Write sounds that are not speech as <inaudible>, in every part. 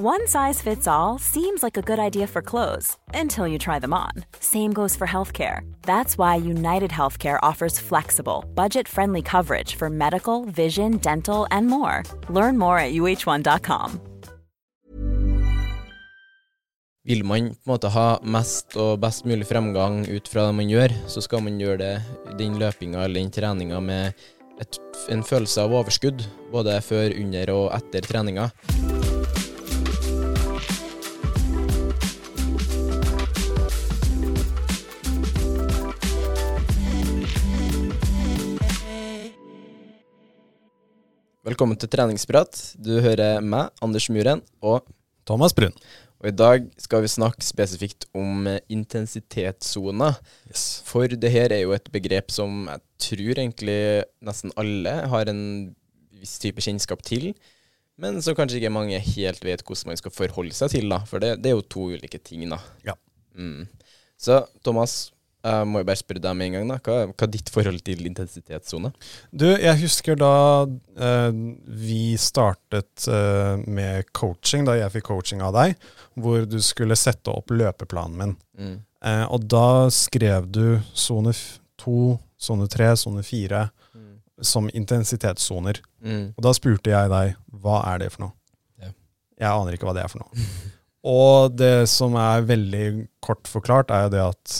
One size fits all seems like a good idea for clothes until you try them on. Same goes for healthcare. That's why United Healthcare offers flexible, budget friendly coverage for medical, vision, dental, and more. Learn more at uh1.com. Vil man på en måte ha mest og best mulig fremgang ut fra det man gjør, så skal man gjøre det, den løpinga eller den treninga med et, en følelse av overskudd, både før, under og etter treninga. Velkommen til treningsprat. Du hører meg, Anders Muren, og Thomas Brun. Og i dag skal vi snakke spesifikt om intensitetssoner. Yes. For det her er jo et begrep som jeg tror egentlig nesten alle har en viss type kjennskap til, men som kanskje ikke mange helt vet hvordan man skal forholde seg til, da. For det, det er jo to ulike ting, da. Ja. Mm. Så Thomas, jeg må jo bare spørre deg med en gang, da. Hva, hva er ditt forhold til intensitetssone? Du, jeg husker da eh, vi startet eh, med coaching, da jeg fikk coaching av deg, hvor du skulle sette opp løpeplanen min. Mm. Eh, og da skrev du sone 2, sone 3, sone 4 som intensitetssoner. Mm. Og da spurte jeg deg hva er det for noe. Ja. Jeg aner ikke hva det er for noe. <laughs> og det som er veldig kort forklart, er jo det at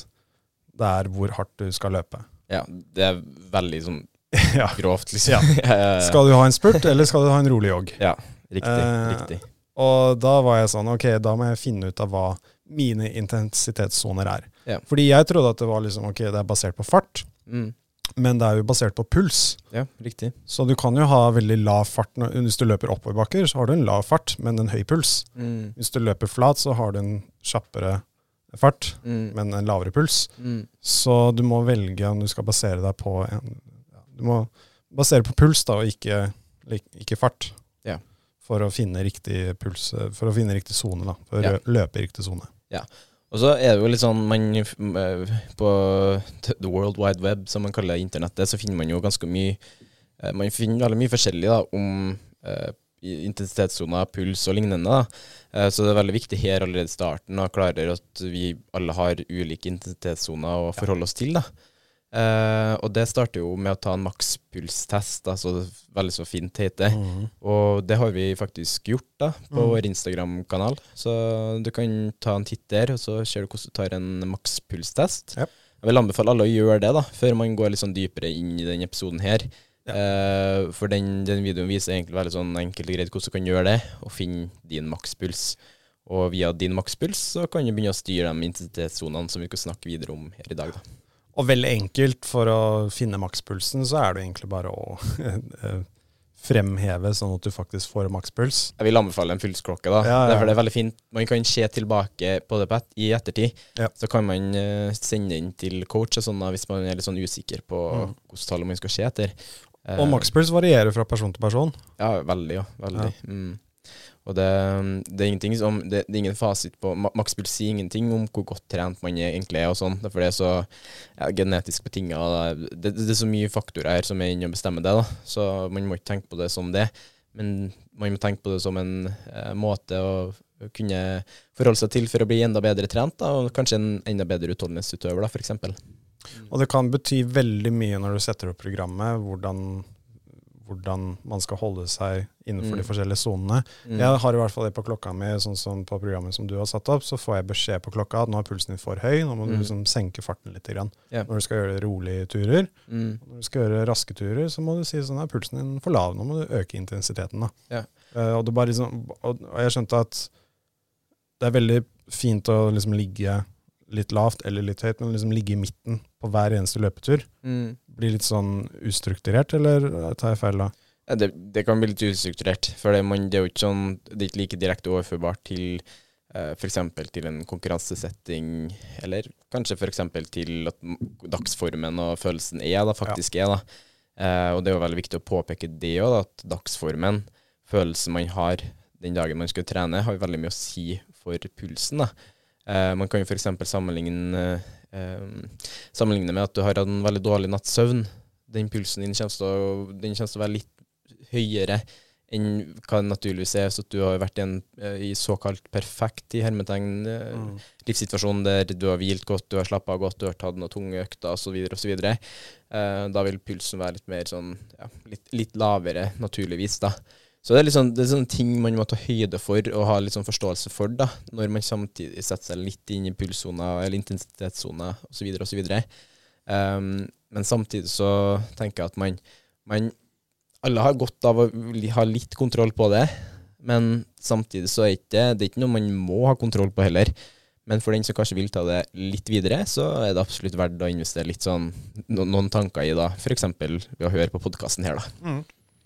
det er hvor hardt du skal løpe. Ja, det er veldig sånn <laughs> ja. grovt, liksom. <laughs> Ja. Skal du ha en spurt, eller skal du ha en rolig jogg? Ja, riktig. Eh, riktig. Og da var jeg sånn, ok, da må jeg finne ut av hva mine intensitetssoner er. Ja. Fordi jeg trodde at det var liksom, ok, det er basert på fart, Mm. men det er jo basert på puls. Ja, riktig. Så du kan jo ha veldig lav fart. Hvis du løper oppoverbakker, så har du en lav fart, men en høy puls. Mm. Hvis du løper flat, så har du en kjappere fart, Mm. men en lavere puls. Mm. Så du må velge om du skal basere deg på en ja, Du må basere på puls, da, og ikke, ikke fart. Ja. For å finne riktig puls, for å finne riktig sone, da. For Ja. å løpe i riktig sone. Og så er det jo litt sånn man, eh, På the world wide web, som man kaller internettet, så finner man jo ganske mye eh, Man finner veldig mye forskjellig da, om eh, intensitetssoner, puls og lignende. Da. Eh, så det er veldig viktig her allerede i starten å klarer at vi alle har ulike intensitetssoner å forholde oss til. da. Eh, og det starter jo med å ta en makspulstest, da, så det er veldig så fint heter. Og det har vi faktisk gjort da, på Mm. vår Instagram-kanal. Så du kan ta en titt der, og så ser du hvordan du tar en makspulstest. Yep. Jeg vil anbefale alle å gjøre det, da, før man går litt sånn dypere inn i denne episoden her. Ja. Eh, for den, den videoen viser egentlig veldig sånn enkelt og greit hvordan du kan gjøre det, og finne din makspuls. Og via din makspuls så kan du begynne å styre de intensitetssonene som vi skal snakke videre om her i dag. da. Og veldig enkelt for å finne makspulsen, så er det egentlig bare å eh, fremheve sånn at du faktisk får makspuls. Jeg vil anbefale en pulsklokke. da. Ja, ja. Derfor det er veldig fint. Man kan se tilbake på det i ettertid. Ja. Så kan man eh, sende inn til coach sånn hvis man er litt sånn usikker på Mm. hvilke tall man skal se etter. Eh, Og makspuls varierer fra person til person. Ja, veldig. ja, veldig. Mm. Og det, det, er som, det, det er ingen fasit på ma- Makspuls sier ingenting om hvor godt trent man egentlig er, og sånn. Det er så ja, genetisk betinga. Det, det er så mye faktorer her som er inne og bestemmer det. da. Så man må ikke tenke på det som det. Men man må tenke på det som en eh, måte å kunne forholde seg til for å bli enda bedre trent, da, og kanskje en enda bedre utholdenhetsutøver, f.eks. Og det kan bety veldig mye når du setter opp programmet, hvordan, hvordan man skal holde seg innenfor Mm. de forskjellige sonene. Mm. Jeg har i hvert fall det på klokka mi, sånn som på programmet som du har satt opp, så får jeg beskjed på klokka at nå er pulsen din for høy, nå må du Mm. liksom senke farten litt. Grann. Ja. Når du skal gjøre rolige turer. Mm. Når du skal gjøre raske turer, så må du si sånn at pulsen din for lav, nå må du øke intensiteten. da. Yeah. Uh, og, det bare liksom, og, og jeg skjønte at det er veldig fint å liksom ligge litt lavt eller litt høyt, men liksom ligge i midten på hver eneste løpetur. Mm. Blir litt sånn ustrukturert, eller tar jeg feil da? Ja, det, det kan bli litt ustrukturert, for det, man, det er jo ikke sånn Det er ikke like direkte overførbart til uh, f.eks. til en konkurransesetting, eller kanskje f.eks. til at dagsformen og følelsen er, da, faktisk er. da. Eh, og det er jo veldig viktig å påpeke det òg, at dagsformen, følelsen man har den dagen man skal trene, har veldig mye å si for pulsen. da. Eh, man kan jo f.eks. Sammenligne, eh, sammenligne med at du har hatt en veldig dårlig natts søvn. Den pulsen din kommer til å, kommer til å være litt høyere enn hva det naturligvis er, så du har vært i en eh, i såkalt perfekt i hermetegn eh, Mm. livssituasjon der du har hvilt godt, du har slappa av godt, du har tatt noen tunge økter osv., osv. Eh, da vil pulsen være litt mer sånn ja, litt, litt lavere, naturligvis, da. Så det er, sånn, det er sånne ting man må ta høyde for og ha litt sånn forståelse for, da, når man samtidig setter seg litt inn i pulssona eller intensitetssona osv. osv. Um, men samtidig så tenker jeg at man, man Alle har godt av å ha litt kontroll på det, men samtidig så er ikke, det er ikke noe man må ha kontroll på heller. Men for den som kanskje vil ta det litt videre, så er det absolutt verdt å investere litt sånn no, noen tanker i, da. F.eks. ved å høre på podkasten her, da.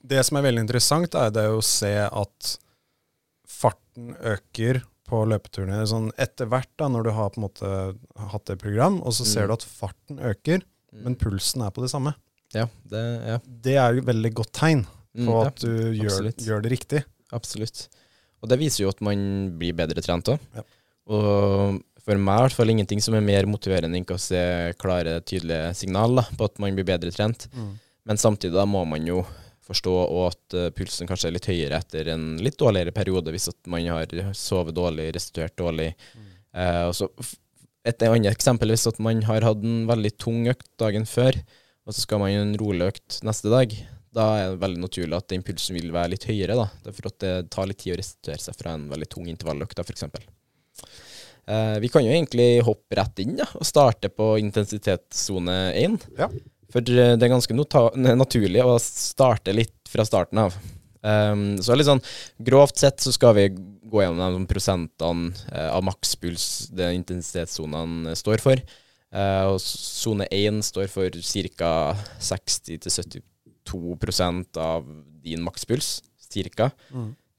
Det som er veldig interessant, er det å se at farten øker på løpeturene sånn etter hvert, da, når du har på en måte hatt det program, og så ser Mm. du at farten øker, men pulsen er på det samme. Ja, det, ja. Det er jo et veldig godt tegn Mm, på ja, at du gjør, gjør det riktig. absolutt. Og det viser jo at man blir bedre trent òg. Ja. Og for meg er i hvert fall ingenting som er mer motiverende enn å se klare, tydelige signal da, på at man blir bedre trent. Men samtidig da må man jo forstå og at eh, pulsen kanskje er litt høyere etter en litt dårligere periode, hvis man har sovet dårlig, restituert dårlig. Eh, og så et annet eksempel hvis at man har hatt en veldig tung økt dagen før, og så skal man gjøre en rolig økt neste dag. Da er det veldig naturlig at den pulsen vil være litt høyere. da. Det er for at det tar litt tid å restituere seg fra en veldig tung intervalløkt, f.eks. Eh, vi kan jo egentlig hoppe rett inn da, og starte på intensitetssone 1. Ja. For eh, det er ganske naturlig å starte litt fra starten av. Um, så litt sånn grovt sett så skal vi gå gjennom de prosentene eh, av makspuls det intensitetssonene står for. Uh, og sone 1 står for ca. 60-72% av din makspuls. Cirka.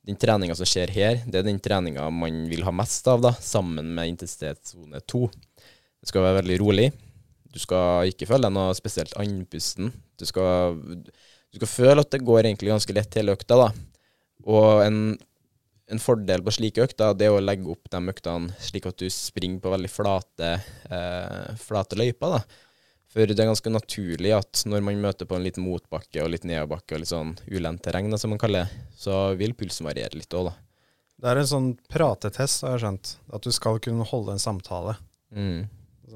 Den treninga som skjer her, det er den treninga man vil ha mest av, da, sammen med intensitetssone 2. Det skal være veldig rolig. Du skal ikke føle deg noe spesielt andpusten. Du skal, du skal føle at det går egentlig ganske lett hele økta, da. Og en, en fordel på slike økter, det er å legge opp de øktene slik at du springer på veldig flate, eh, flate løyper, da. For det er ganske naturlig at når man møter på en liten motbakke og litt nedoverbakke og litt sånn ulendt terreng, som man kaller det, så vil pulsen variere litt òg, da. Det er en sånn pratetest, har jeg skjønt. At du skal kunne holde en samtale. Mm.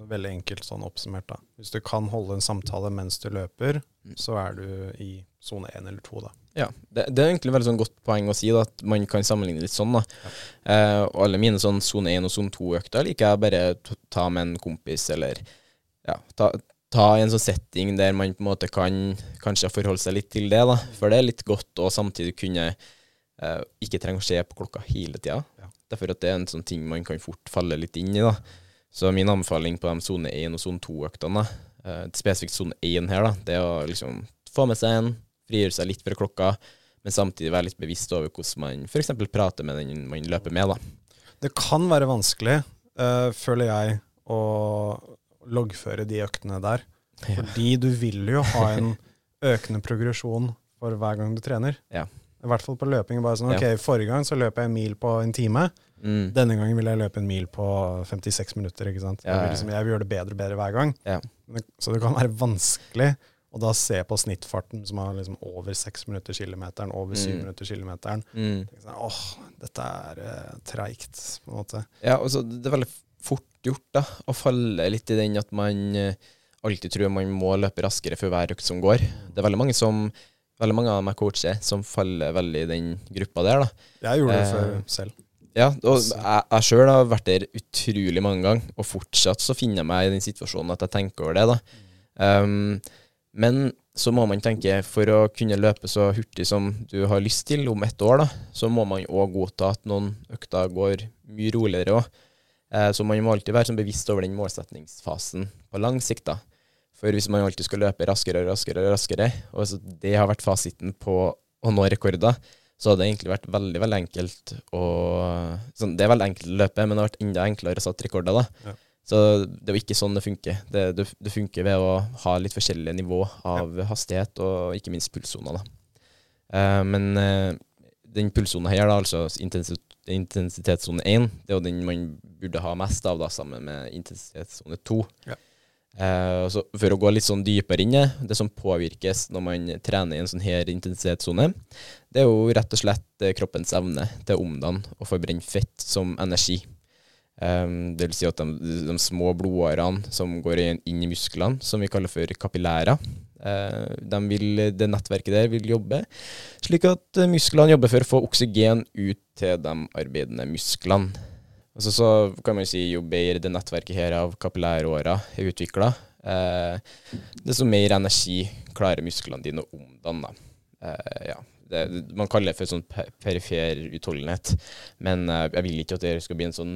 Veldig enkelt sånn oppsummert. da. Hvis du kan holde en samtale mens du løper, Mm. så er du i sone én eller to, da. Ja, det, det er egentlig veldig sånn godt poeng å si, da, at man kan sammenligne litt sånn. da. Eh, og alle mine sånn sone 1 og sone 2-økter liker jeg bare ta med en kompis, eller ja, ta, ta i en sånn setting der man på en måte kan kanskje forholde seg litt til det. da. For det er litt godt å samtidig kunne eh, ikke trenge å se på klokka hele tida. Ja. Derfor at det er en sånn ting man kan fort falle litt inn i. da. Så min anbefaling på de sone 1 og sone 2-øktene, eh, spesifikt sone 1 her, da, det er å liksom få med seg en, frigjøre seg litt fra klokka, men samtidig være litt bevisst over hvordan man f.eks. prater med den man løper med. da. Det kan være vanskelig, uh, føler jeg, å loggføre de øktene der. Ja. Fordi du vil jo ha en <laughs> økende progresjon for hver gang du trener. Ja. I hvert fall på løping. Bare sånn, ok, Forrige gang så løp jeg en mil på en time. Mm. Denne gangen vil jeg løpe en mil på 56 minutter. ikke sant? Ja, Jeg, ja, vil liksom, jeg vil gjøre det bedre og bedre hver gang. Ja. Så det kan være vanskelig å da se på snittfarten som er liksom over 6 minutter kilometeren, over 7 Mm. minutter kilometeren. Mm. Sånn, Åh, dette er uh, treigt, på en måte. Ja, og så det er veldig fort gjort da, å falle litt i den at man uh, alltid tror man må løpe raskere for hver økt som går. Det er veldig mange som veldig mange av meg coacher, som faller veldig i den gruppa der. da. Jeg gjorde det Eh, før selv. Ja, og jeg, jeg sjøl har vært der utrolig mange ganger, og fortsatt så finner jeg meg i den situasjonen at jeg tenker over det. da. Um, men så må man tenke, for å kunne løpe så hurtig som du har lyst til om ett år, da, så må man òg godta at noen økter går mye roligere òg. Eh, så man må alltid være sånn bevisst over den målsetningsfasen på lang sikt. da. For hvis man alltid skal løpe raskere og raskere, og raskere, og det har vært fasiten på å nå rekorder, så hadde det egentlig vært veldig veldig enkelt å sånn, Det er veldig enkelt å løpe, men det har vært enda enklere å sette rekorder. da. Ja. Så det er jo ikke sånn det funker. Det, det, det funker ved å ha litt forskjellige nivå av hastighet, og ikke minst pulssoner. da. Eh, men eh, den pulssona her, da, altså intensitet, intensitetssone 1, det er jo den man burde ha mest av, da, sammen med intensitetssone 2. Ja. Eh, så for å gå litt sånn dypere inn i det, som påvirkes når man trener i en sånn her intensitetssone, det er jo rett og slett eh, kroppens evne til å omdanne og forbrenne fett som energi. Um, det vil si at de, de små blodårene som går inn i musklene, som vi kaller for kapillærer, eh, de vil, det nettverket der vil jobbe slik at eh, musklene jobber for å få oksygen ut til de arbeidende musklene. Altså så kan man si jo bedre det nettverket her av kapillærårer er utvikla, eh, desto mer energi klarer musklene dine å omdanne. Eh, ja. det, man kaller det for sånn perifer utholdenhet, men eh, jeg vil ikke at det skal bli en sånn,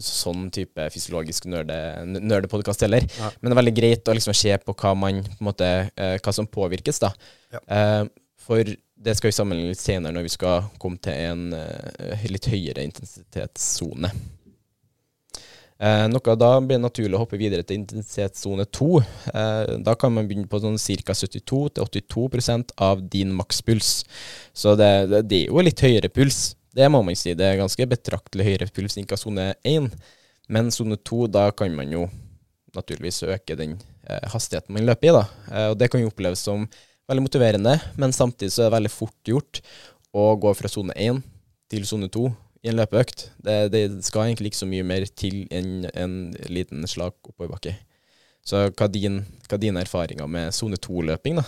sånn type fysiologisk nerde- nerdepodkast heller. Ja. Men det er veldig greit å liksom se på hva, man, på måte, eh, hva som påvirkes. da. Ja. Eh, for det skal vi sammenligne litt senere når vi skal komme til en uh, litt høyere intensitetssone. Eh, noe da blir det naturlig å hoppe videre til intensitetssone 2. Eh, da kan man begynne på sånn ca. 72-82% av din makspuls. Så det, det, det er jo litt høyere puls. Det må man si. Det er ganske betraktelig høyere puls enn sone 1. Men sone 2, da kan man jo naturligvis øke den eh, hastigheten man løper i. da. Eh, og det kan jo oppleves som veldig motiverende, men samtidig så er det veldig fort gjort å gå fra sone 1 til sone 2 i en løpeøkt. Det, det skal egentlig ikke så mye mer til enn en liten slag oppoverbakke. Så hva er din, hva er dine erfaringer med sone 2-løping, da?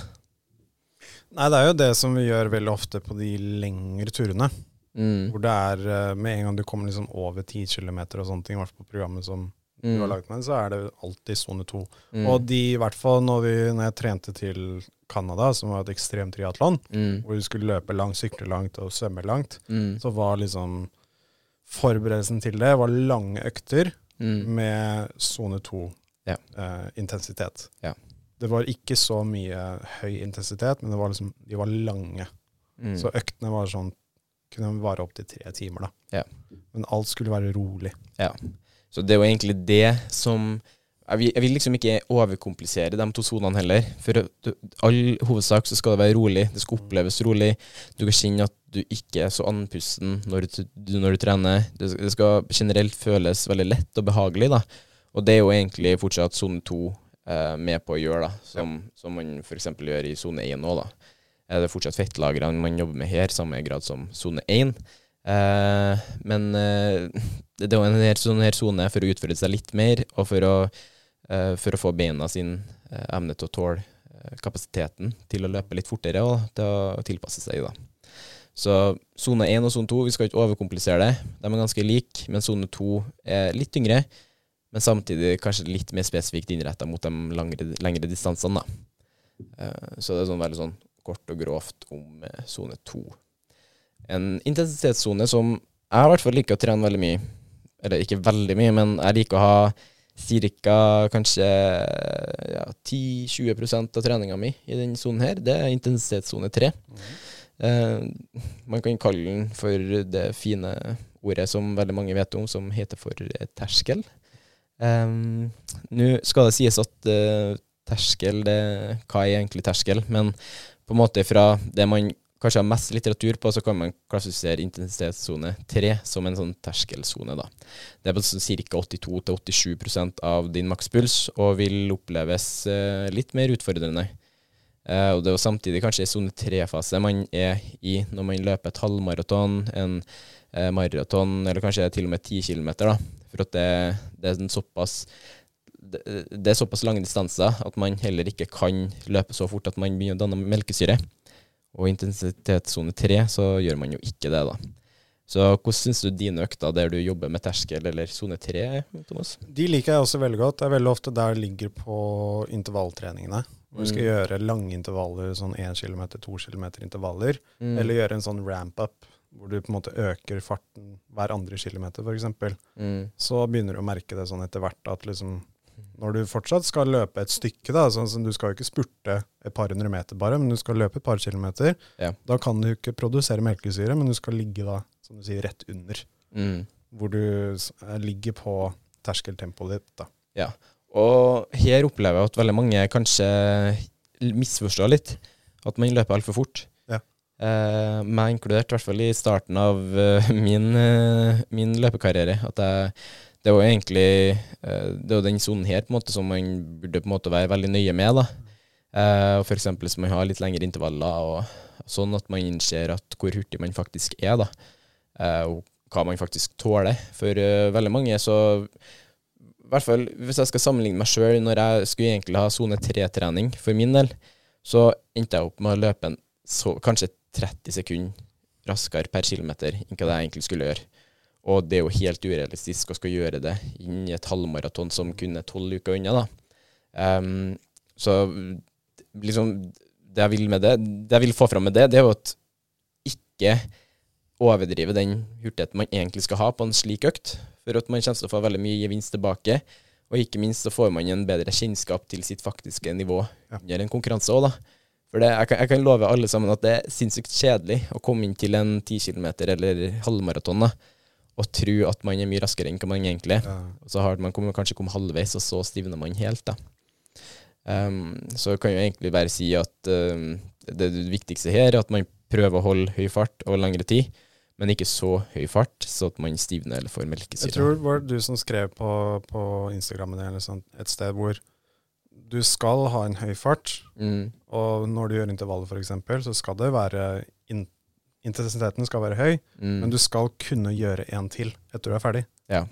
Nei, det er jo det som vi gjør veldig ofte på de lengre turene. Mm. Hvor det er eh, med en gang du kommer liksom over 10 km og sånne ting, i hvert fall på programmet som du har lagd med, så er det alltid sone 2. Mm. Og de, i hvert fall når, vi, når jeg trente til Canada, som var et ekstremt triatlon, Mm. hvor du skulle løpe langt, sykle langt og svømme langt, Mm. så var liksom Forberedelsen til det var lange økter Mm. med sone 2 Ja. eh, intensitet. Ja. Det var ikke så mye høy intensitet, men det var liksom, de var lange. Mm. Så øktene var sånn kunne vare opptil tre timer. da. Ja. Men alt skulle være rolig. Så det er jo egentlig det som Jeg vil, jeg vil liksom ikke overkomplisere de to sonene heller. For du- all hovedsak så skal det være rolig. Det skal oppleves rolig. Du kan kjenne at du ikke er så andpusten når du, når du trener. Det, det skal generelt føles veldig lett og behagelig. da. Og det er jo egentlig fortsatt sone to eh, med på å gjøre, da. Som, som man f.eks. gjør i sone én nå. da. Er det fortsatt fettlagrene man jobber med her, samme grad som sone én. Eh, men eh, det er jo en her, sånn her sone for å utfordre seg litt mer, og for å, eh, for å få beina sin evne til å tåle kapasiteten til å løpe litt fortere og til å tilpasse seg. da. Så sone 1 og sone 2, vi skal ikke overkomplisere det. De er ganske like, men sone 2 er litt tyngre, men samtidig kanskje litt mer spesifikt innretta mot de langre, lengre distansene. da. Så det er sånn veldig sånn kort og grovt om sone 2. En intensitetssone som jeg i hvert fall liker å trene veldig mye, eller ikke veldig mye, men jeg liker å ha ca. kanskje ja, 10-20% av treninga mi i den sonen her. Det er intensitetssone 3. Eh, man kan kalle den for det fine ordet som veldig mange vet om, som heter for eh, terskel. Eh, Nå skal det sies at eh, terskel, det, hva er egentlig terskel? Men på en måte fra det man kanskje har mest litteratur på, så kan man klassifisere intensitetssone 3 som en sånn terskelsone. da. Det er på ca. 82-87% av din makspuls, og vil oppleves eh, litt mer utfordrende. Eh, og det er jo samtidig kanskje i sone 3-fase man er i når man løper et halvmaraton, en eh, maraton, eller kanskje til og med 10 km. For at det, det er såpass det er såpass lange distanser at man heller ikke kan løpe så fort at man begynner å danne melkesyre. Og intensitetssone tre så gjør man jo ikke det, da. Så hvordan syns du dine økter der du jobber med terskel eller sone tre, Thomas? De liker jeg også veldig godt. Det er veldig ofte der det ligger på intervalltreningene. Hvor du skal Mm. gjøre lange intervaller, sånn 1 km, 2 km intervaller. Mm. Eller gjøre en sånn ramp-up, hvor du på en måte øker farten hver andre kilometer, f.eks. Mm. Så begynner du å merke det sånn etter hvert at liksom når du fortsatt skal løpe et stykke, da, sånn som du skal jo ikke spurte et par hundre meter bare, men du skal løpe et par kilometer, Ja. da kan du ikke produsere melkesyre, men du skal ligge da, som du sier, rett under. Mm. Hvor du eh, ligger på terskeltempoet ditt. da. Ja, Og her opplever jeg at veldig mange kanskje misforstår litt. At man løper altfor fort. Ja. Eh, meg inkludert, i hvert fall i starten av eh, <laughs> min, eh, min løpekarriere. At jeg, det var egentlig eh, Det er jo den sonen her på en måte som man burde på en måte være veldig nøye med. da. Eh, og F.eks. hvis man har litt lengre intervaller, og sånn at man innser at hvor hurtig man faktisk er. da. Eh, og hva man faktisk tåler. For eh, veldig mange så hvert fall hvis jeg skal sammenligne meg sjøl når jeg skulle egentlig ha sone 3-trening for min del, så endte jeg opp med å løpe en så, kanskje 30 sekunder raskere per kilometer enn hva jeg egentlig skulle gjøre. Og det er jo helt urealistisk å skal gjøre det inn i et halvmaraton som kun er tolv uker unna. da. Um, så liksom Det jeg vil med det, det jeg vil få fram med det, det er jo at ikke overdrive den hurtigheten man egentlig skal ha på en slik økt, for at man kommer til å få veldig mye gevinst tilbake. Og ikke minst så får man en bedre kjennskap til sitt faktiske nivå Ja. under en konkurranse òg, da. For det, jeg, kan, jeg kan love alle sammen at det er sinnssykt kjedelig å komme inn til en 10 km eller halvmaraton da, og tro at man er mye raskere enn hva man egentlig er. Og så har man kommet, kanskje kommet halvveis, og så stivner man helt. da. Um, så kan jo egentlig bare si at um, det, det viktigste her er at man prøver å holde høy fart over lengre tid, men ikke så høy fart så at man stivner eller får melkesyre. Jeg tror det var du som skrev på, på Instagrammen eller sånt, et sted hvor du skal ha en høy fart, mm, og når du gjør intervallet f.eks., så skal det være in Intensiteten skal være høy, mm, men du skal kunne gjøre en til etter du er ferdig. ja,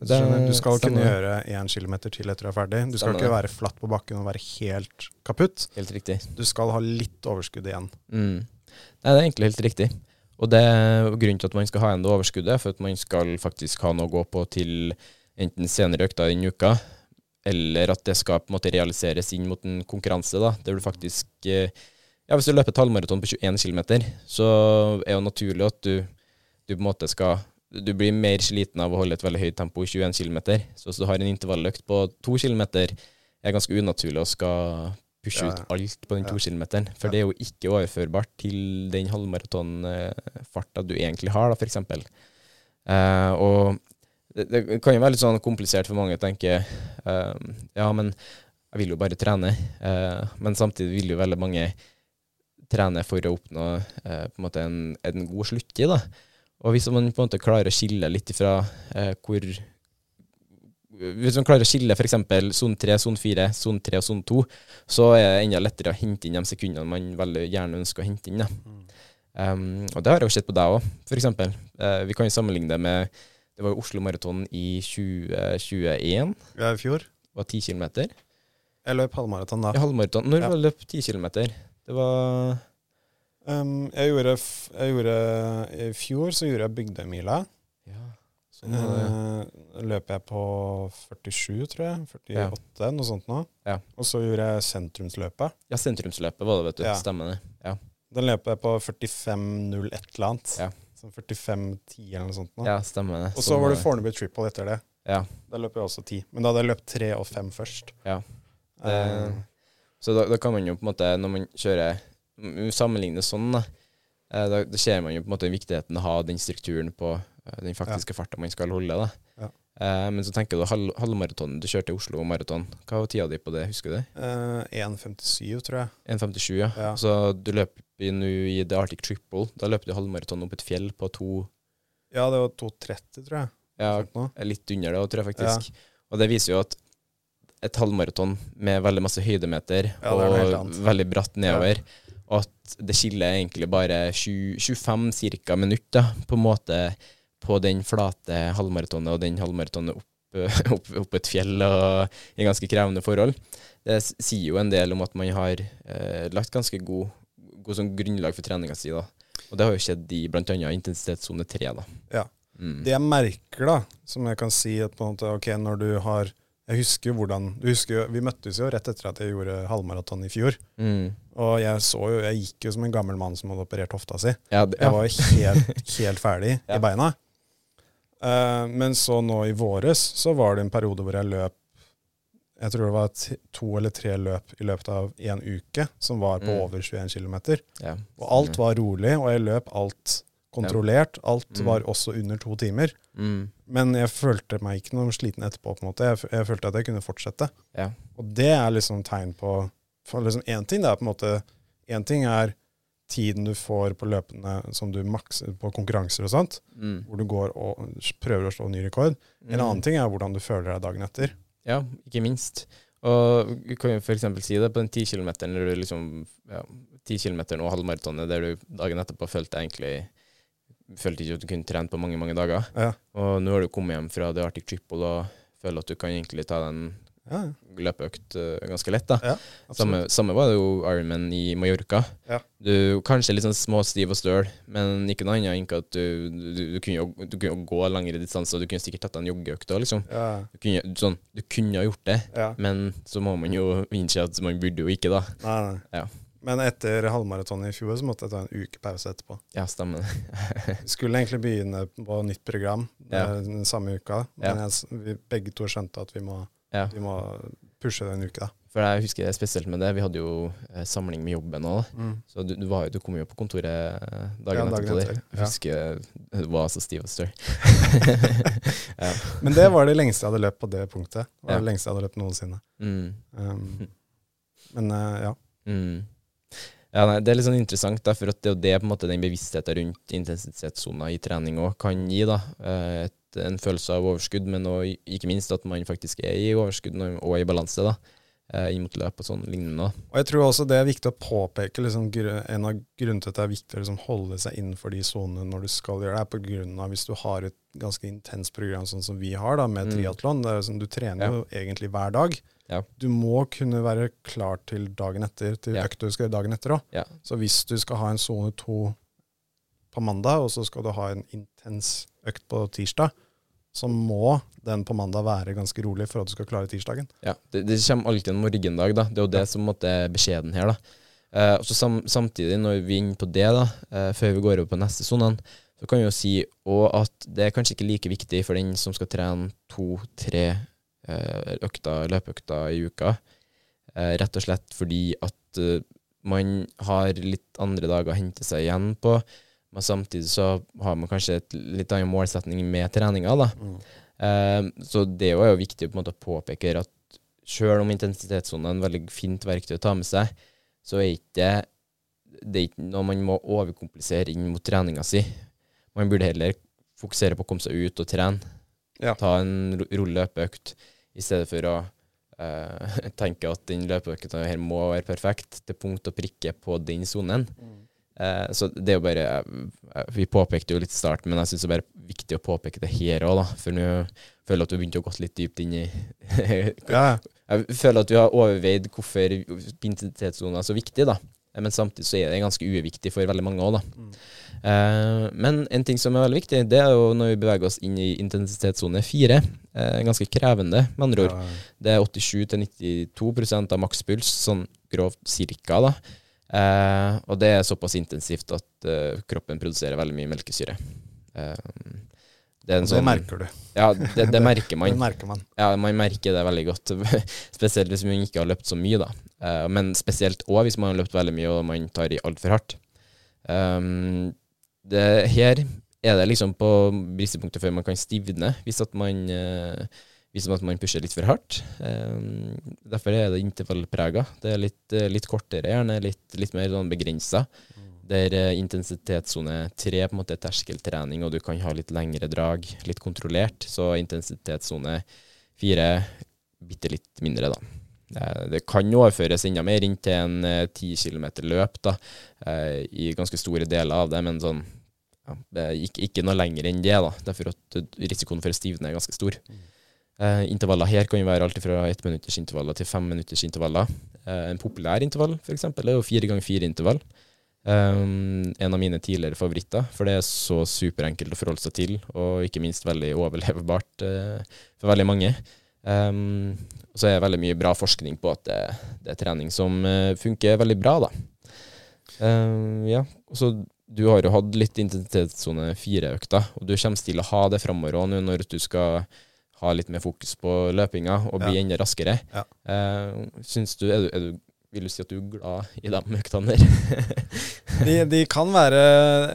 det Du skal stemmer. kunne gjøre én kilometer til etter du er ferdig. Du skal Stemmer ikke være flatt på bakken og være helt kaputt. Helt riktig. Du skal ha litt overskudd igjen. Mm. Nei, det er egentlig helt riktig. Og det er grunnen til at man skal ha igjen det overskuddet, for at man skal faktisk ha noe å gå på til enten senere økter i uka, eller at det skal på en måte realiseres inn mot en konkurranse, da, der du faktisk eh, Ja, hvis du løper et halvmaraton på 21 km, så er det jo naturlig at du, du på en måte skal Du blir mer sliten av å holde et veldig høyt tempo i 21 km. Så hvis du har en intervalløkt på 2 km, er det ganske unaturlig å skal pushe ut alt på den Ja. 2 kilometeren. For det er jo ikke overførbart til den halvmaratonfarta du egentlig har, da, f.eks. Uh, og det, det kan jo være litt sånn komplisert for mange å tenke uh, ja, men jeg vil jo bare trene. Uh, men samtidig vil jo veldig mange trene for å oppnå eh, på en en, en god sluttid. da. Og hvis man på en måte klarer å skille litt ifra eh, hvor Hvis man klarer å skille f.eks. sone 3, sone 4, sone 3 og sone 2, så er det enda lettere å hente inn de sekundene man veldig gjerne ønsker å hente inn. da. Um, og det har jeg jo sett på deg òg, f.eks. Eh, vi kan jo sammenligne det med Det var jo Oslo Maraton i 2021. Ja, I fjor. Det var 10 km. Jeg løp halvmaraton da. Ja, halvmaraton. Når Ja. var det løp 10 km? Det var Um, jeg, gjorde, jeg gjorde I fjor så gjorde jeg Bygdøymila. Ja, sånn. Uh, løp jeg på 47, tror jeg. 48, noe sånt nå. Ja. Og så gjorde jeg sentrumsløpet. Ja, sentrumsløpet var det, vet du. Ja. Stemmer det. Ja. Den løp jeg på 45,01 eller annet. Ja. Sånn 45,10 eller noe sånt. Nå. ja, stemmer det. Og Sånn så var det Fornebu Triple etter det. Ja. Da løp jeg også 10. Men da hadde jeg løpt 3 og 5 først. Ja. Det, Det, så da, da kan man jo på en måte, når man kjører Sammenligner sånn, da, eh, da, da ser man jo på en måte viktigheten av å ha den strukturen på eh, den faktiske farta man skal holde. da. Ja. Eh, men så tenker du halv, halvmaratonen du kjørte i Oslo Maraton. Hva var tida di på det, husker du det? eh, 1,57, tror jeg. 1,57, ja. Ja. Så du løp nå i The Arctic Triple. Da løp du halvmaraton opp et fjell på to Ja, det var 2,30, tror jeg. Ja, litt under det, tror jeg faktisk. Og det viser jo at et halvmaraton med veldig masse høydemeter Ja, og veldig bratt nedover, og at det skiller egentlig bare 20, 25 cirka minutter på en måte på den flate halvmaratonet og den halvmaratonet opp, <laughs> opp, opp et fjell og i ganske krevende forhold. Det sier jo en del om at man har eh, lagt ganske god, god sånn grunnlag for treninga si. da. Og det har jo skjedd i bl.a. intensitetssone 3. da. Ja. Mm. Det jeg merker, da, som jeg kan si at på en måte, ok, når du har Jeg husker jo hvordan du husker jo, Vi møttes jo rett etter at jeg gjorde halvmaraton i fjor. Mm. Og jeg så jo, jeg gikk jo som en gammel mann som hadde operert hofta si. Ja, det, Jeg var jo helt, <laughs> helt ferdig Ja. i beina. Uh, men så nå i våres så var det en periode hvor jeg løp Jeg tror det var to eller tre løp i løpet av én uke som var på Mm. over 21 km. ja. Og alt var rolig, og jeg løp alt kontrollert. Alt Mm. var også under to timer. Mm. Men jeg følte meg ikke noe sliten etterpå. på en måte. Jeg, jeg følte at jeg kunne fortsette. Ja. Og det er liksom tegn på for liksom Én ting det er på en måte En ting er tiden du får på løpende som du makser på konkurranser og sånt, Mm. hvor du går og prøver å slå ny rekord. En annen ting er hvordan du føler deg dagen etter. Ja, ikke minst. Og vi kan jo f.eks. si det på den 10 km, eller du liksom ja, 10 km og halvmaratonet, der du dagen etterpå følte egentlig Følte ikke at du kunne trent på mange, mange dager. Ja. Og nå har du kommet hjem fra The Arctic Triple og føler at du kan egentlig ta den Ja, løpeøkt uh, ganske lett. da. ja Samme, samme var det jo Ironman i Mallorca. Ja. Du Kanskje litt sånn småstiv og støl, men ikke noe annet enn at du, du, du, kunne jo, du kunne jo gå lengre distanser. Du kunne sikkert tatt en joggeøkt òg, liksom. Ja, Du kunne, sånn, du kunne ha gjort det, men så må man jo innse at man burde jo ikke, da. Nei, nei. Ja. Men etter halvmaratonet i fjor så måtte jeg ta en uke pause etterpå. Ja, stemmer. <laughs> Skulle egentlig begynne på nytt program Ja. eh, den samme uka, Ja. men jeg, vi begge to skjønte at vi må, Ja. vi må pushe det en uke. da. For jeg husker det spesielt med det. Vi hadde jo eh, samling med jobben òg, så du, du, var, jo- du kom jo på kontoret eh, dagen, Ja, etterpå. der. Jeg ja. husker du var så stiv og støl. <laughs> ja. Men det var det lengste jeg hadde løpt på det punktet. Det var Ja. det lengste jeg hadde løpt noensinne. Mm. Um, men eh, ja. Mm. Ja, nei, Det er litt sånn interessant, da, for at det er jo det på en måte den bevisstheten rundt intensitetssoner i trening òg kan gi. da, eh, et, En følelse av overskudd, men også, ikke minst at man faktisk er i overskudd og i balanse da, eh, inn mot løp og sånn lignende. Og jeg tror også det er viktig å påpeke liksom, En av grunnene til at det er viktig å liksom, holde seg innenfor de sonene når du skal gjøre det, er på grunn av hvis du har et ganske intenst program sånn som vi har da, med Mm. triatlon. Sånn, du trener jo egentlig hver dag. Ja. Du må kunne være klar til dagen etter, til Ja. økta du skal gjøre dagen etter òg. Ja. Så hvis du skal ha en sone to på mandag, og så skal du ha en intens økt på tirsdag, så må den på mandag være ganske rolig for at du skal klare tirsdagen. Ja, det, det kommer alltid en morgendag, da. Det er jo det som er beskjeden her, da. Eh, og så sam, Samtidig, når vi er inne på det, da, eh, før vi går over på neste sonene, så kan vi jo si òg at det er kanskje ikke like viktig for den som skal trene to-tre eh, løpeøkta i uka. Eh, rett og slett fordi at eh, man har litt andre dager å hente seg igjen på. Men samtidig så har man kanskje et litt annen målsetning med treninga, da. Mm. så det er jo viktig på en måte å påpeke at selv om intensitetssonen er en veldig fint verktøy å ta med seg, så er ikke det er ikke noe man må overkomplisere inn mot treninga si. Man burde heller fokusere på å komme seg ut og trene. Ja. Ta en ro- rolig løpeøkt, i stedet for å uh, <laughs> tenke at den løpeøkta her må være perfekt til punkt og prikke på den sonen. Eh, så det er jo bare eh, Vi påpekte jo litt i starten, men jeg syns det er bare viktig å påpeke det her òg, da. For nå føler jeg at du begynte å gå litt dypt inn i <laughs> Ja, Jeg føler at vi har overveid hvorfor intensitetssonen er så viktig, da. Men samtidig så er det ganske uviktig for veldig mange òg, da. Eh, men en ting som er veldig viktig, det er jo når vi beveger oss inn i intensitetssone fire. Eh, ganske krevende, med andre ord. Det er 87-92% av makspuls, sånn grovt cirka, da. Eh, og det er såpass intensivt at kroppen produserer veldig mye melkesyre. Det, en og det sånn- merker du. Ja, det, det merker man. <laughs> merker man. Ja, man merker det veldig godt. <laughs> spesielt hvis man ikke har løpt så mye, da. Eh, men spesielt òg hvis man har løpt veldig mye og man tar i altfor hardt. Um, det, her er det liksom på bristepunktet før man kan stivne, hvis at man eh, hvis at man pusher litt for hardt. Um, derfor er det intervallprega. Det er litt, eh, litt kortere, gjerne litt, litt mer sånn begrensa. Der uh, intensitetssone tre på en måte er terskeltrening, og du kan ha litt lengre drag, litt kontrollert. Så intensitetssone fire bitte litt mindre, da. Eh, Det kan overføres enda mer inn til en ti kilometer løp, da, eh, i ganske store deler av det, men sånn ja, det gikk ikke, noe lenger enn det, da. Derfor at risikoen for å stivne er ganske stor. Eh, intervaller her kan jo være alt fra ettminuttersintervaller til femminuttersintervaller. Eh, en populær intervall for eksempel, er jo fire ganger fire intervall. Um, en av mine tidligere favoritter, for det er så superenkelt å forholde seg til, og ikke minst veldig overlevbart uh, for veldig mange. Um, så er det veldig mye bra forskning på at det, det er trening som uh, funker veldig bra, da. Um, ja, og så du har jo hatt litt intensitetssone fire-økter, og du kommer til å ha det framover òg nå når du skal ha litt mer fokus på løpinga og bli Ja. enda raskere. Ja. Uh, synes du, er du, er du Vil du si at du er glad i de øktene der? <laughs> De, de kan være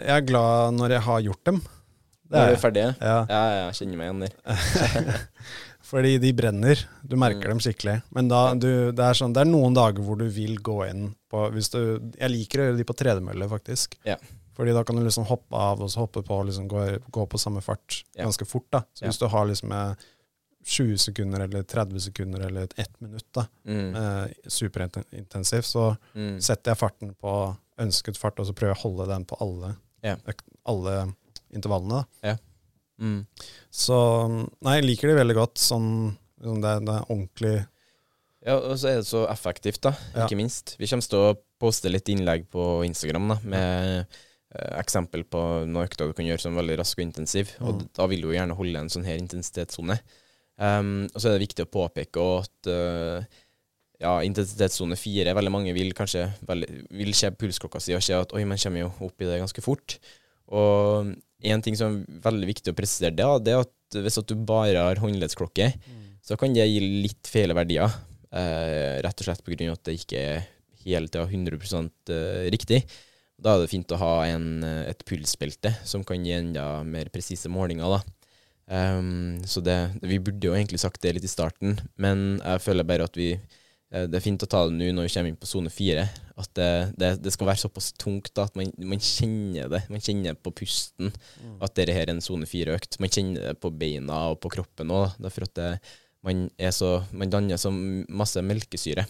Jeg er glad når jeg har gjort dem. Det Når er du er ferdig? Ja, Ja, jeg kjenner meg igjen der. <laughs> <laughs> fordi de brenner. Du merker Mm. dem skikkelig. Men da, du, det, er sånn, det er noen dager hvor du vil gå inn på hvis du, Jeg liker å gjøre de på tredemølle, faktisk. Ja. Fordi da kan du liksom hoppe av og så hoppe på og liksom gå, gå på samme fart Ja. ganske fort. da. Så Ja. hvis du har liksom eh, 20 sekunder eller 30 sekunder eller et ett minutt da, Mm. eh, superintensivt, så Mm. setter jeg farten på ønsket fart, og så prøver jeg å holde den på alle, Ja. alle intervallene. da. Mm. Så nei, jeg liker det veldig godt. Sånn, sånn det, det er ordentlig Ja, og så er det så effektivt, da, Ja. ikke minst. Vi kommer til å poste litt innlegg på Instagram da, med eh, eksempel på noen økter du kan gjøre som er veldig rask og intensiv. Og Mm. da vil du jo gjerne holde en sånn her intensitetssone. Um, og så er det viktig å påpeke at uh, ja, intensitetssone fire Veldig mange vil kanskje veldig, vil se pulsklokka si og se at oi, man kommer jo opp i det ganske fort. Og en ting som er veldig viktig å presisere, det, det er at hvis at du bare har håndleddsklokke, så kan det gi litt feil verdier. Uh, rett og slett pga. at det ikke er helt tida 100 uh, riktig. Da er det fint å ha en, eh, et pulsbelte som kan gi enda mer presise målinger. da. Ehm, så det, vi burde jo egentlig sagt det litt i starten, men jeg føler bare at vi eh, det er fint å ta det nå når vi kommer inn på sone fire. At det, det, det skal være såpass tungt da, at man, man kjenner det. Man kjenner på pusten at dette her er en sone fire-økt. Man kjenner det på beina og på kroppen òg. Derfor at det, man, så, man danner så masse melkesyre.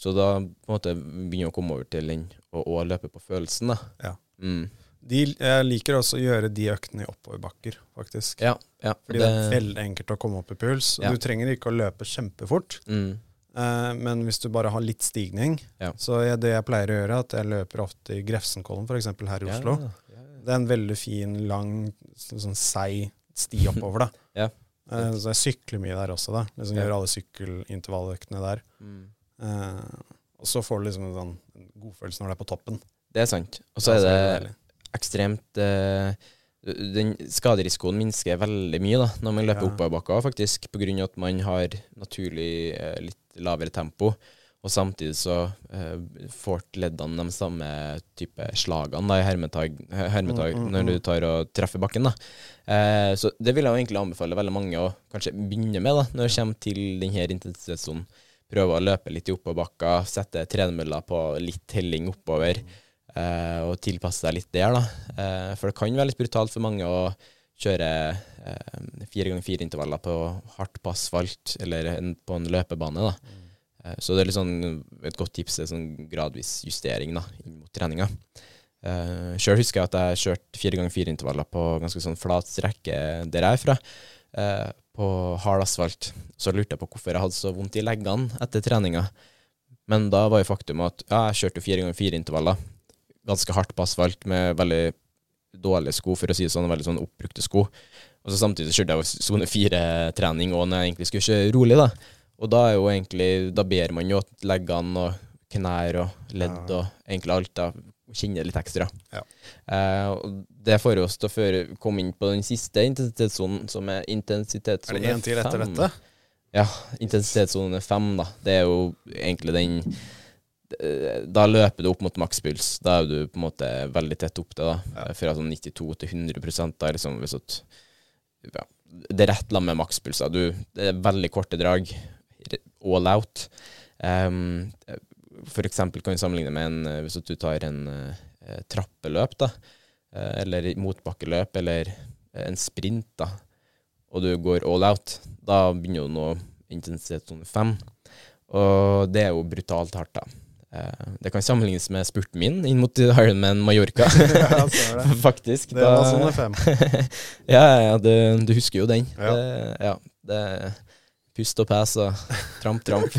Så da på en måte begynner å komme over til den å, og løpe på følelsen. da. Ja. Mm. de, Jeg liker også å gjøre de øktene i oppoverbakker, faktisk. Ja, ja. Fordi det, er veldig enkelt å komme opp i puls. Ja. Du trenger ikke å løpe kjempefort, mm. eh, men hvis du bare har litt stigning, Ja. så jeg, det jeg pleier å gjøre, at jeg løper ofte i Grefsenkollen, f.eks. her i Oslo. Det er en veldig fin, lang, sånn seig sti <laughs> oppover, da. Ja. Eh, så jeg sykler mye der også, da. Liksom. Gjør alle sykkelintervalløktene der. Mm. Eh, og så får du liksom en sånn godfølelse når det er på toppen. Det er sant. Og så er det ekstremt uh, Den skaderisikoen minsker veldig mye da, når man løper Ja. oppoverbakker, faktisk, på grunn av at man har naturlig uh, litt lavere tempo. Og samtidig så uh, får leddene de samme type slagene da, i hermetag, hermetag Mm, mm, når du mm. tar og treffer bakken. da. Uh, så det vil jeg jo egentlig anbefale veldig mange å kanskje begynne med da, når det kommer til denne intensitetssonen. Prøve å løpe litt i oppoverbakka, sette tredemølla på litt telling oppover, eh, og tilpasse seg litt der. da. Eh, for det kan være litt brutalt for mange å kjøre eh, fire ganger fire intervaller på hardt på asfalt, eller en, på en løpebane. da. Eh, Så det er sånn, et godt tips er sånn gradvis justering da, inn mot treninga. Uh, Sjøl husker jeg at jeg kjørte fire ganger fire intervaller på ganske sånn flat strekke der jeg er fra, eh, på hard asfalt. Så lurte jeg på hvorfor jeg hadde så vondt i leggene etter treninga. Men da var jo faktum at ja, jeg kjørte fire ganger fire intervaller, ganske hardt på asfalt med veldig dårlige sko, for å si det sånn, veldig sånn oppbrukte sko. Og så samtidig kjørte jeg sone fire-trening òg når jeg egentlig skulle kjøre rolig, da. Og da er jo egentlig, da ber man jo at leggene og knær og ledd og egentlig alt da kjenner litt ekstra. Ja. Eh, og det får oss til å føre, komme inn på den siste intensitetssonen, som er Er det en til etter dette? Ja, intensitetssone fem, da. Det er jo egentlig den Da løper du opp mot makspuls. Da er du på en måte veldig tett opp til, da. Ja. Fra sånn 92 til 100 da liksom hvis at ja, Det er rett lam med makspuls, Du, det er veldig korte drag. All out. Um, for eksempel kan du sammenligne med en Hvis du tar en uh, trappeløp, da. Eh, eller motbakkeløp, eller eh, en sprint, da og du går all out, da begynner du å nå intensitetssone fem. Og det er jo brutalt hardt, da. Eh, Det kan sammenlignes med spurten min inn mot Ironman Mallorca. <laughs> Ja, det. <laughs> Faktisk. Det var da- sone fem. <laughs> ja, ja, du, du husker jo den. Ja. Det, ja, det Hust og pes og tramp, tramp.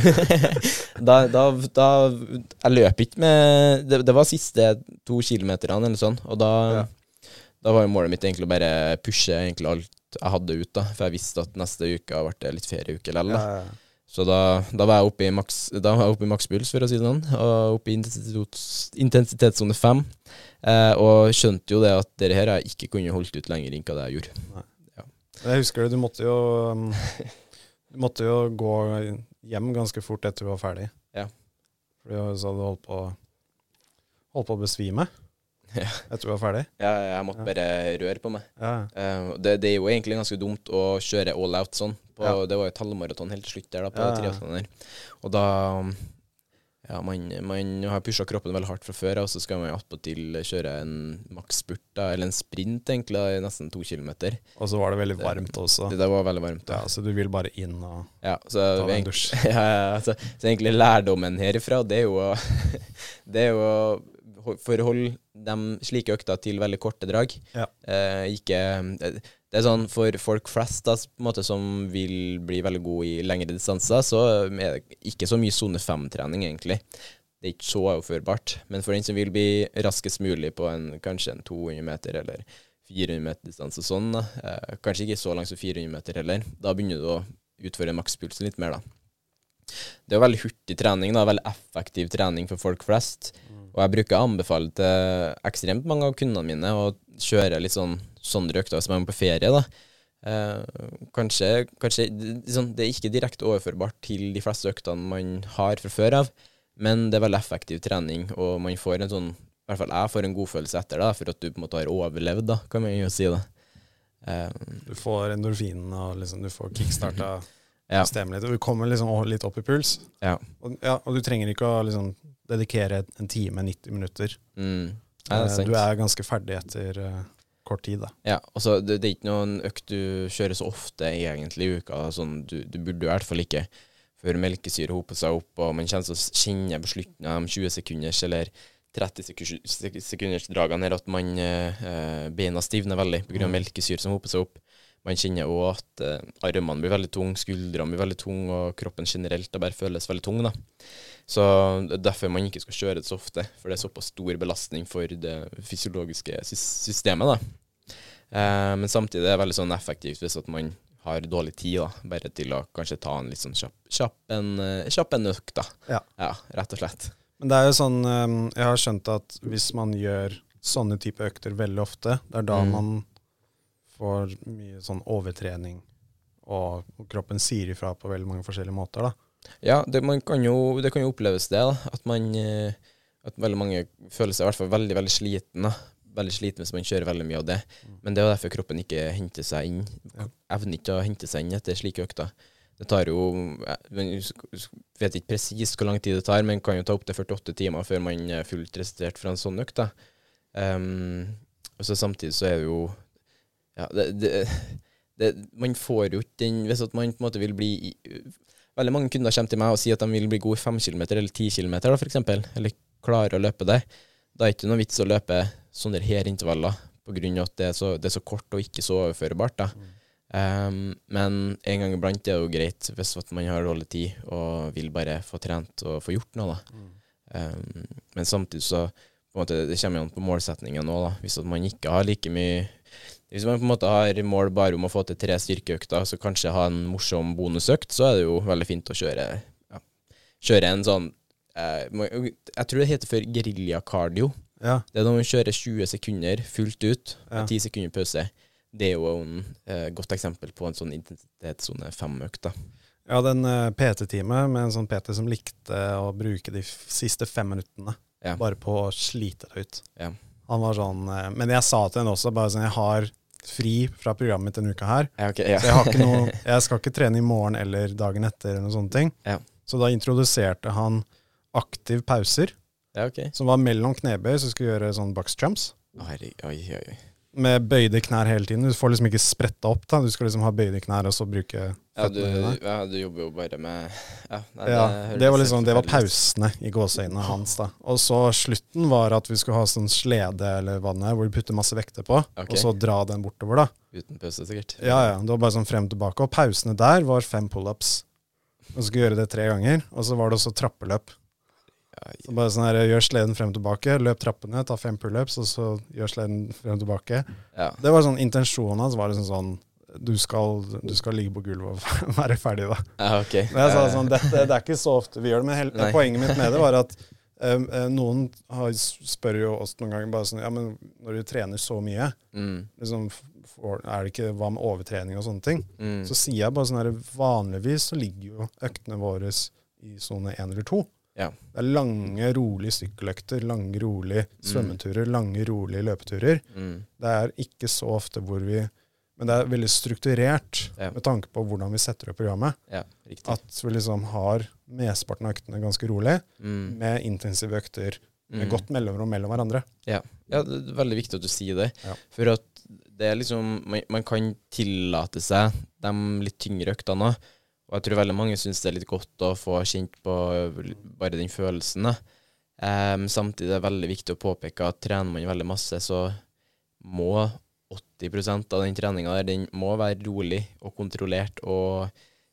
<laughs> da, da, da Jeg løp ikke med Det, det var siste to kilometerne eller sånn, og da, Ja. da var jo målet mitt egentlig å bare pushe egentlig alt jeg hadde ut, da. For jeg visste at neste uke ble litt ferieuke likevel. Ja, ja. Så da, da var jeg oppe i maks Da makspuls, for å si det sånn, og oppe i intensitets- intensitetssone fem. Eh, og skjønte jo det at dette her jeg ikke kunne holdt ut lenger enn hva det jeg gjorde. Jeg husker det, du måtte jo um, <laughs> Du måtte jo gå hjem ganske fort etter du var ferdig. Ja. Fordi du sa du holdt på Holdt på å besvime <laughs> Ja. etter du var ferdig. Ja, jeg måtte Ja. bare røre på meg. Ja. Uh, det, det er jo egentlig ganske dumt å kjøre all out sånn. På. Det var jo halvmaraton helt til slutt der, da, på Ja, der. Og da Ja, man, man har pusha kroppen veldig hardt fra før, og så skal man attpåtil kjøre en maksspurt, eller en sprint, egentlig, nesten to kilometer. Og så var det veldig varmt også. Det det var veldig varmt. da. Ja, så du vil bare inn og Ja, så, ta deg en dusj. <laughs> ja, ja, altså, så egentlig lærdommen herifra, det er jo å <laughs> Det er jo å ho- forholde de slike økter til veldig korte drag. Ja. Eh, ikke det, det er sånn for folk flest da, måte, som vil bli veldig gode i lengre distanser, så er det ikke så mye sone fem-trening, egentlig. Det er ikke så overførbart. Men for den som vil bli raskest mulig på en, kanskje en 200 meter eller 400 meter distanse, sånn, eh, kanskje ikke så langt som 400 meter heller, da begynner du å utføre makspulsen litt mer, da. Det er veldig hurtig trening, da, veldig effektiv trening for folk flest. Og jeg bruker å anbefale til ekstremt mange av kundene mine å kjøre litt sånn sånne økter hvis man er på ferie. da. Eh, kanskje kanskje sånn, det er ikke direkte overførbart til de fleste øktene man har fra før av, men det er veldig effektiv trening, og man får en sånn I hvert fall jeg får en godfølelse etter det, for at du på en måte har overlevd, da, kan man jo si. det. Eh, Du får endorfinen og liksom, du får kickstarta ja. Bestemme litt. Og du kommer liksom litt opp i puls. Ja. Og, ja, og du trenger ikke å liksom dedikere en time, 90 minutter. Mm. Ja, er Eh, du er ganske ferdig etter uh, kort tid, da. Ja, altså det, det er ikke noen økt du kjører så ofte egentlig i uka. Sånn, du, du burde i hvert fall ikke før melkesyre hoper seg opp, og man kjenner å kjenne på slutten av de 20 sekunders eller 30 sekunders, sek- sekunders dragene her at man eh, eh, beina stivner veldig pga. Mm. melkesyre som hoper seg opp. Man kjenner òg at eh, armene blir veldig tunge, skuldrene blir veldig tunge, og kroppen generelt bare føles veldig tung. da. Så det er derfor man ikke skal kjøre det så ofte, for det er såpass stor belastning for det fysiologiske systemet. da. Eh, men samtidig er det veldig sånn effektivt hvis at man har dårlig tid, da, bare til å kanskje ta en litt sånn kjapp, kjapp, en, eh, kjapp en økt, da. Ja. ja, rett og slett. Men det er jo sånn eh, Jeg har skjønt at hvis man gjør sånne type økter veldig ofte, det er da Mm. man får mye sånn overtrening, og, og kroppen sier ifra på veldig mange forskjellige måter, da. Ja, det, man kan jo, det kan jo oppleves det, da. At man eh, At veldig mange føler seg i hvert fall veldig, veldig sliten. da. Veldig sliten hvis man kjører veldig mye av det. Men det er jo derfor kroppen ikke henter seg inn. Evner ikke å hente seg inn etter slike økter. Det tar jo jeg vet ikke presist hvor lang tid det tar, men kan jo ta opptil 48 timer før man er fullt restituert fra en sånn økt. Ehm, og så samtidig så er det jo Ja, det, det, det Man får jo ikke den Hvis at man på en måte vil bli i- Veldig mange kunder kommer til meg og sier at de vil bli gode i 5 km eller 10 km, f.eks., eller klarer å løpe det. Da er det ikke noe vits å løpe sånne her intervaller, av at det er, så, det er så kort og ikke så overførbart. da. Ehm, men en gang iblant er det jo greit hvis man har dårlig tid og vil bare få trent og få gjort noe. da. Ehm, men samtidig så på en måte, det kommer an på målsetningen nå. Hvis man ikke har like mye Hvis man på en måte har mål bare om å få til tre styrkeøkter, så kanskje ha en morsom bonusøkt, så er det jo veldig fint å kjøre, ja, kjøre en sånn eh, Jeg tror det heter for geriljakardio. Ja, Det er når man kjører 20 sekunder fullt ut, med 10 sekunder pause. Det er jo et eh, godt eksempel på en sånn intensitetssone fem-økt. Ja, Jeg hadde en eh, PT-time med en sånn PT som likte å bruke de siste fem minuttene Ja. bare på å slite det ut. Ja. Han var sånn eh, Men jeg sa til henne også bare sånn Jeg har fri fra programmet denne uka her, Ja, okay, ja. så jeg noe <laughs> Jeg skal ikke trene i morgen eller dagen etter eller noen sånne ting. Ja. Så da introduserte han aktiv pauser, ja, ok. som var mellom knebøy, så skulle gjøre sånn box jumps. Oi, oi, oi. Med bøyde knær hele tiden. Du får liksom ikke spretta opp. da Du skal liksom ha bøyde knær og så bruke Ja du, føttene dine. ja, du jobber jo bare med Ja, nei, Ja, det, det var liksom Det var pausene i gåseøynene hans. da Og så slutten var at vi skulle ha sånn slede eller hva det er, hvor du putter masse vekter på, Ok. og så dra den bortover. da Uten pause, sikkert. Ja, ja, Det var bare sånn frem og tilbake. Og pausene der var fem pullups Og så skulle gjøre det tre ganger. Og så var det også trappeløp. Så bare sånn her, Gjør sleden frem og tilbake, løp trappene, ta fem pullups, og så gjør sleden frem og tilbake. Ja. Det var sånn, Intensjonen hans var liksom sånn du skal, du skal ligge på gulvet og <laughs> være ferdig, da. ja, okay. Men jeg sa sånn, det, det er ikke så ofte vi gjør det, men hele, poenget mitt med det var at <laughs> eh, noen har, spør jo oss noen ganger bare sånn Ja, men når du trener så mye, Mm, liksom, for, er det ikke hva med overtrening og sånne ting? mm, Så sier jeg bare sånn her Vanligvis så ligger jo øktene våre i sone én eller to. Ja. Det er lange, rolige sykkeløkter, lange, rolige svømmeturer, lange, rolige løpeturer. mm. Det er ikke så ofte hvor vi Men det er veldig strukturert Ja. med tanke på hvordan vi setter opp programmet. Ja. At vi liksom har mesteparten av øktene ganske rolig, Mm, med intensive økter med mm. godt mellomrom mellom hverandre. Ja. ja, det er veldig viktig at du sier det. For at det er liksom Man, man kan tillate seg de litt tyngre øktene òg. Og jeg tror veldig mange syns det er litt godt å få kjent på bare den følelsen. da. Em, samtidig er det veldig viktig å påpeke at trener man veldig masse, så må 80% av den treninga der, den må være rolig og kontrollert, og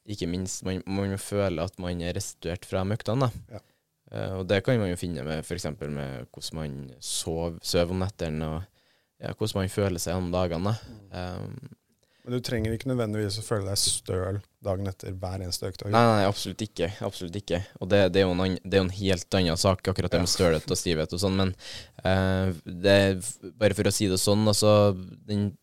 ikke minst, man, man må føle at man er restituert fra møktene. øktene. Ja. Uh, og det kan man jo finne med f.eks. med hvordan man sov, sover om nettene, og ja, hvordan man føler seg om dagene. da. Um, Men du trenger ikke nødvendigvis å føle deg støl dagen etter hver eneste økt. Nei, nei, absolutt ikke. Absolutt ikke. Og det, det, er, jo en, det er jo en helt annen sak, akkurat det med stølhet og stivhet og sånn, men uh, det bare for å si det sånn, altså den,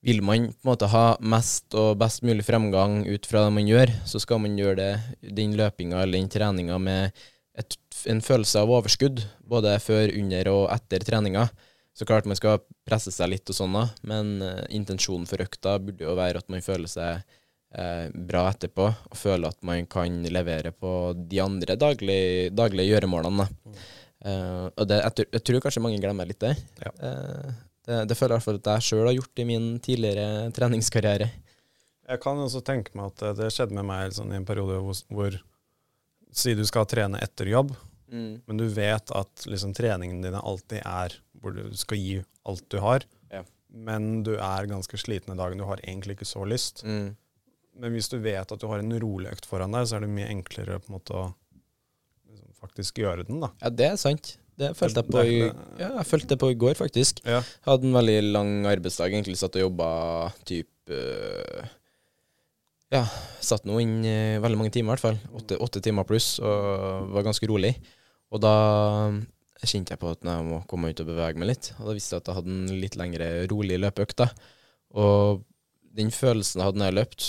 Vil man på en måte ha mest og best mulig fremgang ut fra det man gjør, så skal man gjøre det, den løpinga eller den treninga med et, en følelse av overskudd, både før, under og etter treninga. Så klart man skal presse seg litt og sånn, da, men eh, intensjonen for økta burde jo være at man føler seg eh, bra etterpå, og føler at man kan levere på de andre daglige, daglige gjøremålene. da. Eh, og det, jeg, tror- jeg tror kanskje mange glemmer litt det. Ja. Eh, det, det føler jeg i hvert fall at jeg sjøl har gjort i min tidligere treningskarriere. Jeg kan også tenke meg at eh, det skjedde med meg sånn, i en periode hvor, hvor Si du skal trene etter jobb, men du vet at liksom, treningene dine alltid er hvor du skal gi alt du har. Ja. Men du er ganske sliten i dagen. Du har egentlig ikke så lyst. Mm. Men hvis du vet at du har en rolig økt foran deg, så er det mye enklere på en måte å liksom, faktisk gjøre den. da. Ja, det er sant. Det følte jeg på i, ja, jeg følte det på i går, faktisk. Ja. Hadde en veldig lang arbeidsdag. Egentlig satt og jobba type øh, Ja, satt nå inn øh, veldig mange timer, i hvert fall. Åtte, åtte timer pluss, og var ganske rolig. Og da kjente jeg på at jeg må komme ut og bevege meg litt. Og da visste jeg at jeg hadde en litt lengre, rolig løpeøkt. Og den følelsen jeg hadde når jeg løpt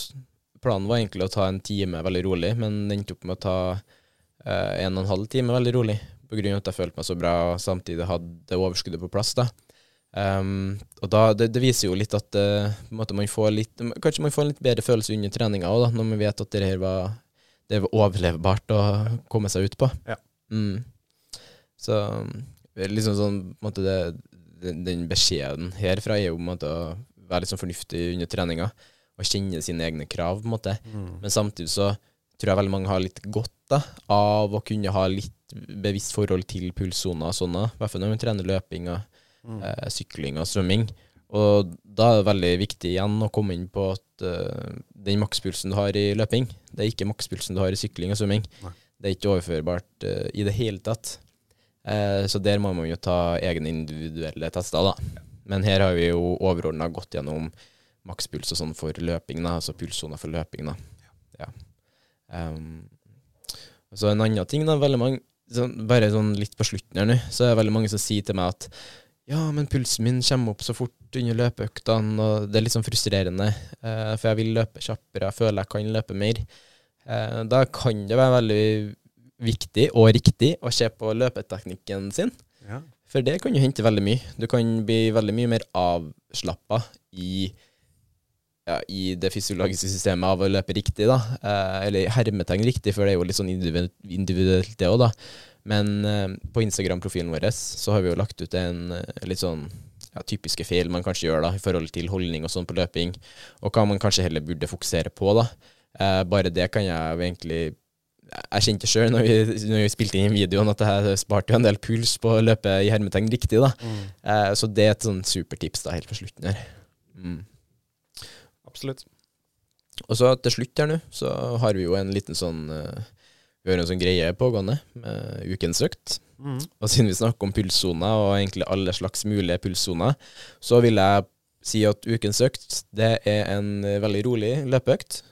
Planen var egentlig å ta en time veldig rolig, men det endte opp med å ta eh, en og en halv time veldig rolig. På grunn av at jeg følte meg så bra og samtidig hadde overskuddet på plass. da. Um, og da, det, det viser jo litt at uh, man får litt, kanskje man får en litt bedre følelse under treninga òg, når man vet at det her var, det var overlevbart å komme seg ut på. Ja. Mm. Så er liksom sånn måte det, den, den beskjeden herfra er jo måte å være litt sånn fornuftig under treninga og kjenne sine egne krav. på en måte. Men samtidig så tror jeg veldig mange har litt godt da, av å kunne ha litt bevisst forhold til pulssoner og sånne, i hvert fall når man trener løping og eh, sykling og svømming. Og da er det veldig viktig igjen å komme inn på at uh, den makspulsen du har i løping, det er ikke makspulsen du har i sykling og svømming. Nei. Det er ikke overførbart uh, i det hele tatt. Eh, så der må man jo ta egne individuelle tester, da. Men her har vi jo overordna gått gjennom makspuls og sånn for løping, da, altså pulssoner for løping. da. Ja. Um, så en annen ting, da, veldig mange sånn, Bare sånn litt på slutten her nå, så er det veldig mange som sier til meg at ja, men pulsen min kommer opp så fort under løpeøktene, og det er litt sånn frustrerende, eh, for jeg vil løpe kjappere, jeg føler jeg kan løpe mer. Eh, da kan det være veldig viktig og riktig å se på løpeteknikken sin. Ja. For det kan jo hente veldig mye. Du kan bli veldig mye mer avslappa i, ja, i det fysiologiske systemet av å løpe riktig, da. Eh, eller hermetegn riktig, for det er jo litt sånn individuelt, det òg, da. Men eh, på Instagram-profilen vår så har vi jo lagt ut en eh, litt sånn ja, typiske feil man kanskje gjør da, i forhold til holdning og sånn på løping, og hva man kanskje heller burde fokusere på. da. Eh, bare det kan jeg egentlig Jeg kjente sjøl når, når vi spilte inn videoen at jeg sparte jo en del puls på å løpe i hermetegn riktig. da. Eh, så det er et sånn supertips da, helt på slutten her. Mm. Absolutt. Og så til slutt her nå, så har vi jo en liten sånn uh, Vi har en sånn greie pågående med ukens økt. Mm. Og siden vi snakker om pulssoner, og egentlig alle slags mulige pulssoner, så vil jeg si at ukens økt, det er en veldig rolig løpeøkt.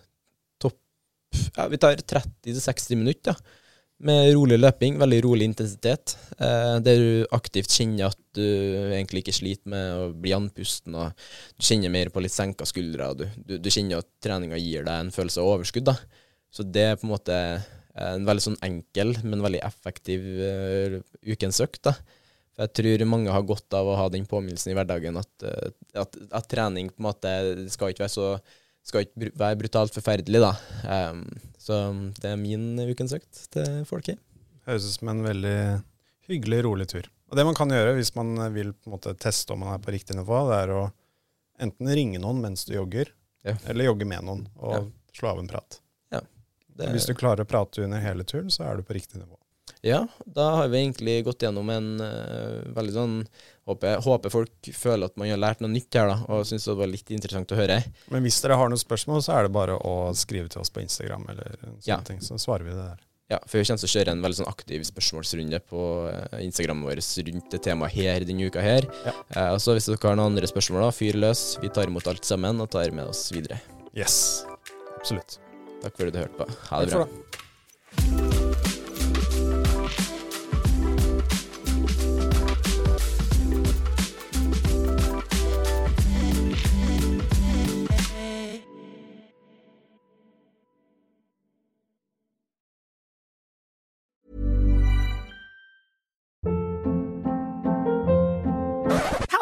Ja, vi tar 30-60 minutter, ja med rolig løping, veldig rolig intensitet, eh, der du aktivt kjenner at du egentlig ikke sliter med å bli andpusten, og du kjenner mer på litt senka skuldre, og du, du, du kjenner at treninga gir deg en følelse av overskudd. da. Så det er på en måte en veldig sånn enkel, men veldig effektiv uh, ukens økt. jeg tror mange har godt av å ha den påminnelsen i hverdagen at, uh, at, at trening på en måte skal ikke være så skal ikke være brutalt forferdelig, da. Um, så det er min ukens økt til folket. Høres ut som en veldig hyggelig, rolig tur. Og det man kan gjøre hvis man vil på en måte teste om man er på riktig nivå, det er å enten ringe noen mens du jogger, ja. eller jogge med noen og ja. slå av en prat. Ja, det... Hvis du klarer å prate under hele turen, så er du på riktig nivå. Ja, da har vi egentlig gått gjennom en uh, veldig sånn håper, håper, folk føler at man har lært noe nytt her, da, og syns det var litt interessant å høre. Men hvis dere har noen spørsmål, så er det bare å skrive til oss på Instagram, eller sånne ja. ting, så svarer vi det der. Ja, for vi kommer til å kjøre en veldig sånn aktiv spørsmålsrunde på uh, Instagrammen vår rundt det temaet her denne uka her. Ja. Eh, og så hvis dere har noen andre spørsmål, da, fyr løs. Vi tar imot alt sammen og tar med oss videre. Yes, absolutt. Takk for at du hørte på. Ha det bra.